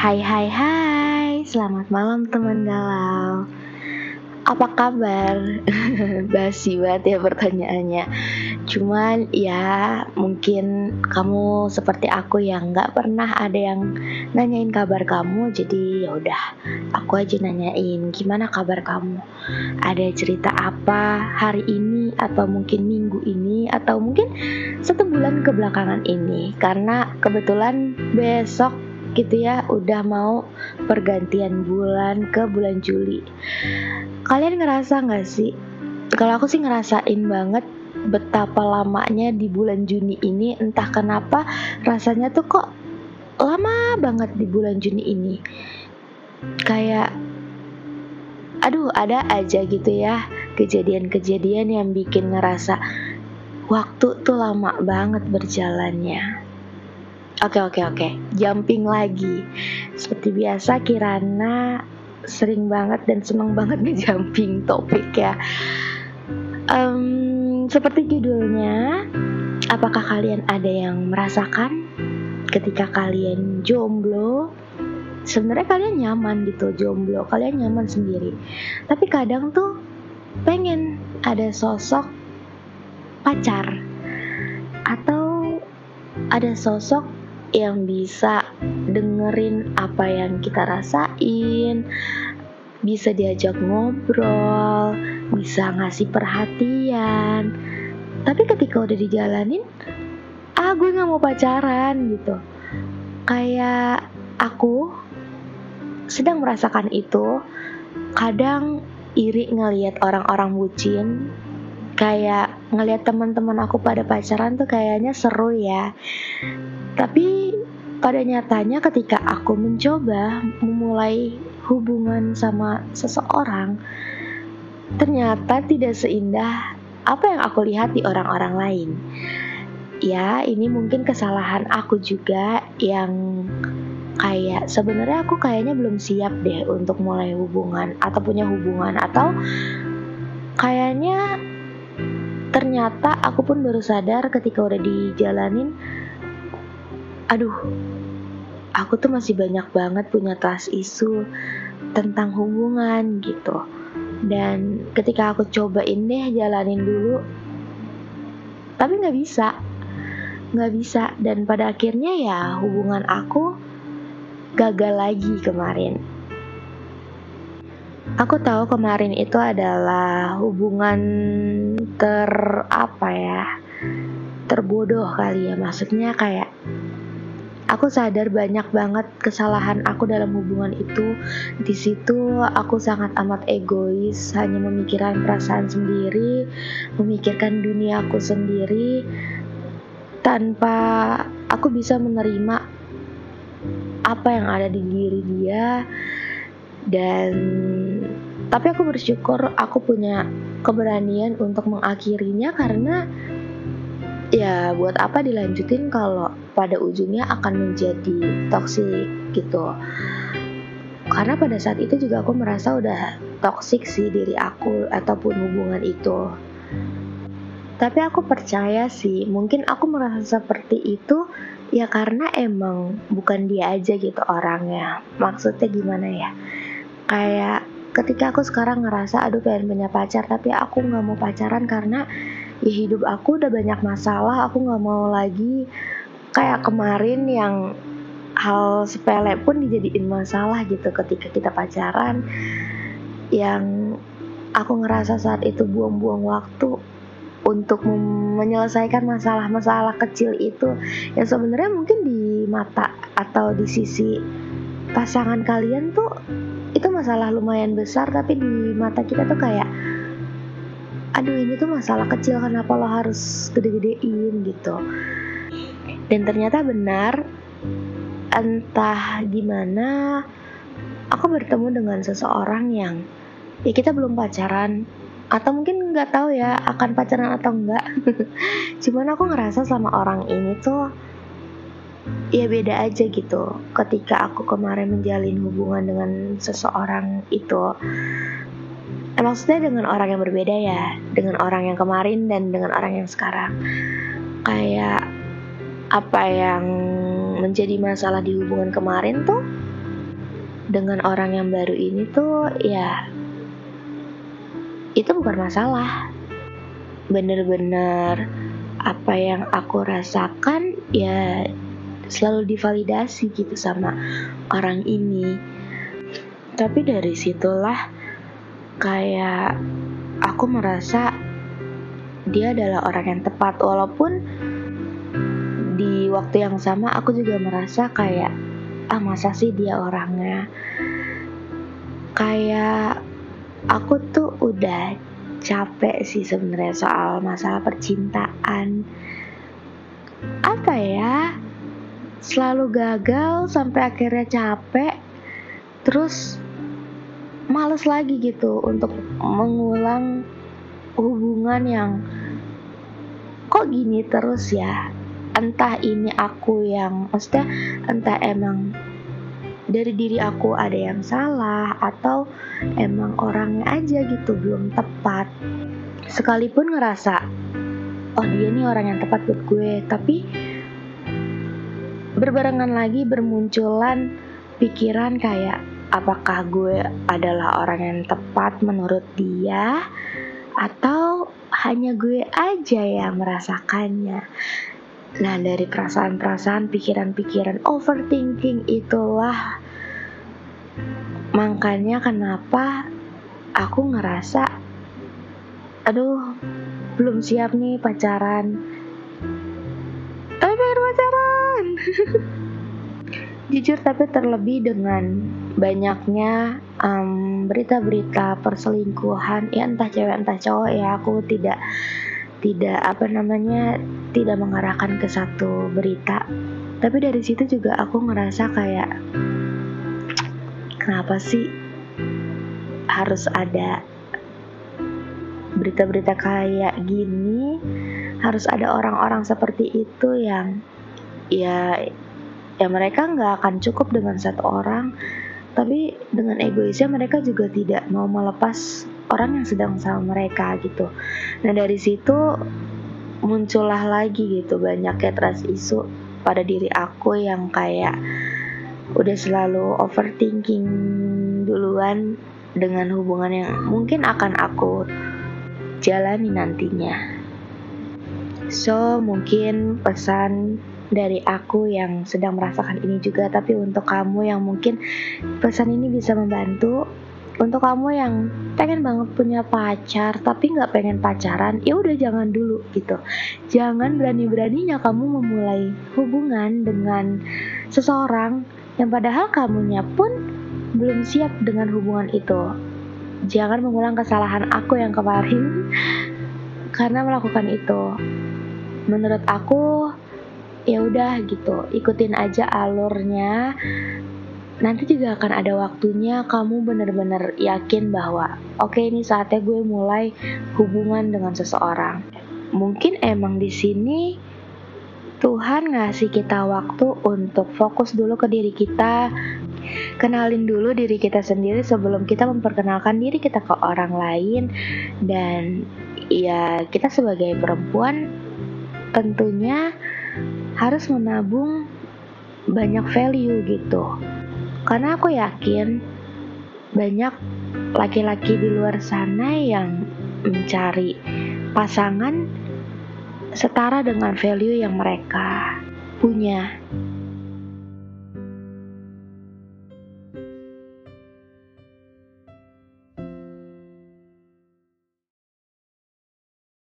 Hai hai hai, selamat malam teman galau. Apa kabar? Basi banget ya pertanyaannya. Cuman ya mungkin kamu seperti aku yang gak pernah ada yang nanyain kabar kamu. Jadi ya udah aku aja nanyain gimana kabar kamu? Ada cerita apa hari ini atau mungkin minggu ini Atau mungkin satu bulan kebelakangan ini? Karena kebetulan besok gitu ya udah mau pergantian bulan ke bulan Juli. Kalian ngerasa nggak sih? Kalau aku sih ngerasain banget betapa lamanya di bulan Juni ini entah kenapa rasanya tuh kok lama banget di bulan Juni ini. Kayak aduh ada aja gitu ya kejadian-kejadian yang bikin ngerasa waktu tuh lama banget berjalannya Oke oke oke, jumping lagi. Seperti biasa Kirana sering banget dan seneng banget ngejumping topik ya. Um, seperti judulnya, apakah kalian ada yang merasakan ketika kalian jomblo? Sebenarnya kalian nyaman gitu jomblo, kalian nyaman sendiri. Tapi kadang tuh pengen ada sosok pacar atau ada sosok yang bisa dengerin apa yang kita rasain, bisa diajak ngobrol, bisa ngasih perhatian. Tapi ketika udah dijalanin, ah gue gak mau pacaran gitu. Kayak aku sedang merasakan itu, kadang iri ngelihat orang-orang bucin kayak ngelihat teman-teman aku pada pacaran tuh kayaknya seru ya tapi pada nyatanya ketika aku mencoba memulai hubungan sama seseorang, ternyata tidak seindah apa yang aku lihat di orang-orang lain. Ya, ini mungkin kesalahan aku juga yang kayak sebenarnya aku kayaknya belum siap deh untuk mulai hubungan atau punya hubungan atau kayaknya ternyata aku pun baru sadar ketika udah dijalanin aduh aku tuh masih banyak banget punya trust isu tentang hubungan gitu. Dan ketika aku cobain deh jalanin dulu tapi nggak bisa. Nggak bisa. Dan pada akhirnya ya hubungan aku gagal lagi kemarin. Aku tahu kemarin itu adalah hubungan ter apa ya terbodoh kali ya. Maksudnya kayak Aku sadar banyak banget kesalahan aku dalam hubungan itu. Di situ aku sangat amat egois, hanya memikirkan perasaan sendiri, memikirkan dunia aku sendiri tanpa aku bisa menerima apa yang ada di diri dia dan tapi aku bersyukur aku punya keberanian untuk mengakhirinya karena ya buat apa dilanjutin kalau pada ujungnya akan menjadi toksik gitu. Karena pada saat itu juga aku merasa udah toksik sih diri aku ataupun hubungan itu. Tapi aku percaya sih mungkin aku merasa seperti itu ya karena emang bukan dia aja gitu orangnya. Maksudnya gimana ya? Kayak ketika aku sekarang ngerasa aduh pengen punya pacar tapi aku nggak mau pacaran karena ya hidup aku udah banyak masalah aku nggak mau lagi kayak kemarin yang hal sepele pun dijadiin masalah gitu ketika kita pacaran yang aku ngerasa saat itu buang-buang waktu untuk menyelesaikan masalah-masalah kecil itu yang sebenarnya mungkin di mata atau di sisi pasangan kalian tuh itu masalah lumayan besar tapi di mata kita tuh kayak aduh ini tuh masalah kecil kenapa lo harus gede-gedein? gitu dan ternyata benar entah gimana aku bertemu dengan seseorang yang ya kita belum pacaran atau mungkin nggak tahu ya akan pacaran atau enggak cuman aku ngerasa sama orang ini tuh ya beda aja gitu ketika aku kemarin menjalin hubungan dengan seseorang itu. Maksudnya dengan orang yang berbeda ya dengan orang yang kemarin dan dengan orang yang sekarang. Kayak apa yang menjadi masalah di hubungan kemarin tuh? Dengan orang yang baru ini tuh ya itu bukan masalah. Bener-bener apa yang aku rasakan ya selalu divalidasi gitu sama orang ini. Tapi dari situlah kayak aku merasa dia adalah orang yang tepat walaupun waktu yang sama aku juga merasa kayak ah masa sih dia orangnya? Kayak aku tuh udah capek sih sebenarnya soal masalah percintaan. Apa ya? Selalu gagal sampai akhirnya capek terus males lagi gitu untuk mengulang hubungan yang kok gini terus ya entah ini aku yang maksudnya entah emang dari diri aku ada yang salah atau emang orangnya aja gitu belum tepat. Sekalipun ngerasa oh dia nih orang yang tepat buat gue tapi berbarengan lagi bermunculan pikiran kayak apakah gue adalah orang yang tepat menurut dia atau hanya gue aja yang merasakannya Nah, dari perasaan-perasaan, pikiran-pikiran, overthinking itulah makanya kenapa aku ngerasa aduh, belum siap nih pacaran. Tapi pengen pacaran. Jujur tapi terlebih dengan banyaknya berita-berita um, perselingkuhan ya entah cewek entah cowok ya aku tidak tidak apa namanya tidak mengarahkan ke satu berita. Tapi dari situ juga aku ngerasa kayak kenapa sih harus ada berita-berita kayak gini? Harus ada orang-orang seperti itu yang ya ya mereka nggak akan cukup dengan satu orang. Tapi dengan egoisnya mereka juga tidak mau melepas orang yang sedang sama mereka gitu. Nah dari situ muncullah lagi gitu banyak ya trust isu pada diri aku yang kayak udah selalu overthinking duluan dengan hubungan yang mungkin akan aku jalani nantinya. So mungkin pesan dari aku yang sedang merasakan ini juga tapi untuk kamu yang mungkin pesan ini bisa membantu untuk kamu yang pengen banget punya pacar tapi nggak pengen pacaran ya udah jangan dulu gitu. Jangan berani-beraninya kamu memulai hubungan dengan seseorang yang padahal kamunya pun belum siap dengan hubungan itu. Jangan mengulang kesalahan aku yang kemarin karena melakukan itu. Menurut aku ya udah gitu. Ikutin aja alurnya nanti juga akan ada waktunya kamu benar-benar yakin bahwa oke okay, ini saatnya gue mulai hubungan dengan seseorang. Mungkin emang di sini Tuhan ngasih kita waktu untuk fokus dulu ke diri kita. Kenalin dulu diri kita sendiri sebelum kita memperkenalkan diri kita ke orang lain. Dan ya kita sebagai perempuan tentunya harus menabung banyak value gitu karena aku yakin banyak laki-laki di luar sana yang mencari pasangan setara dengan value yang mereka punya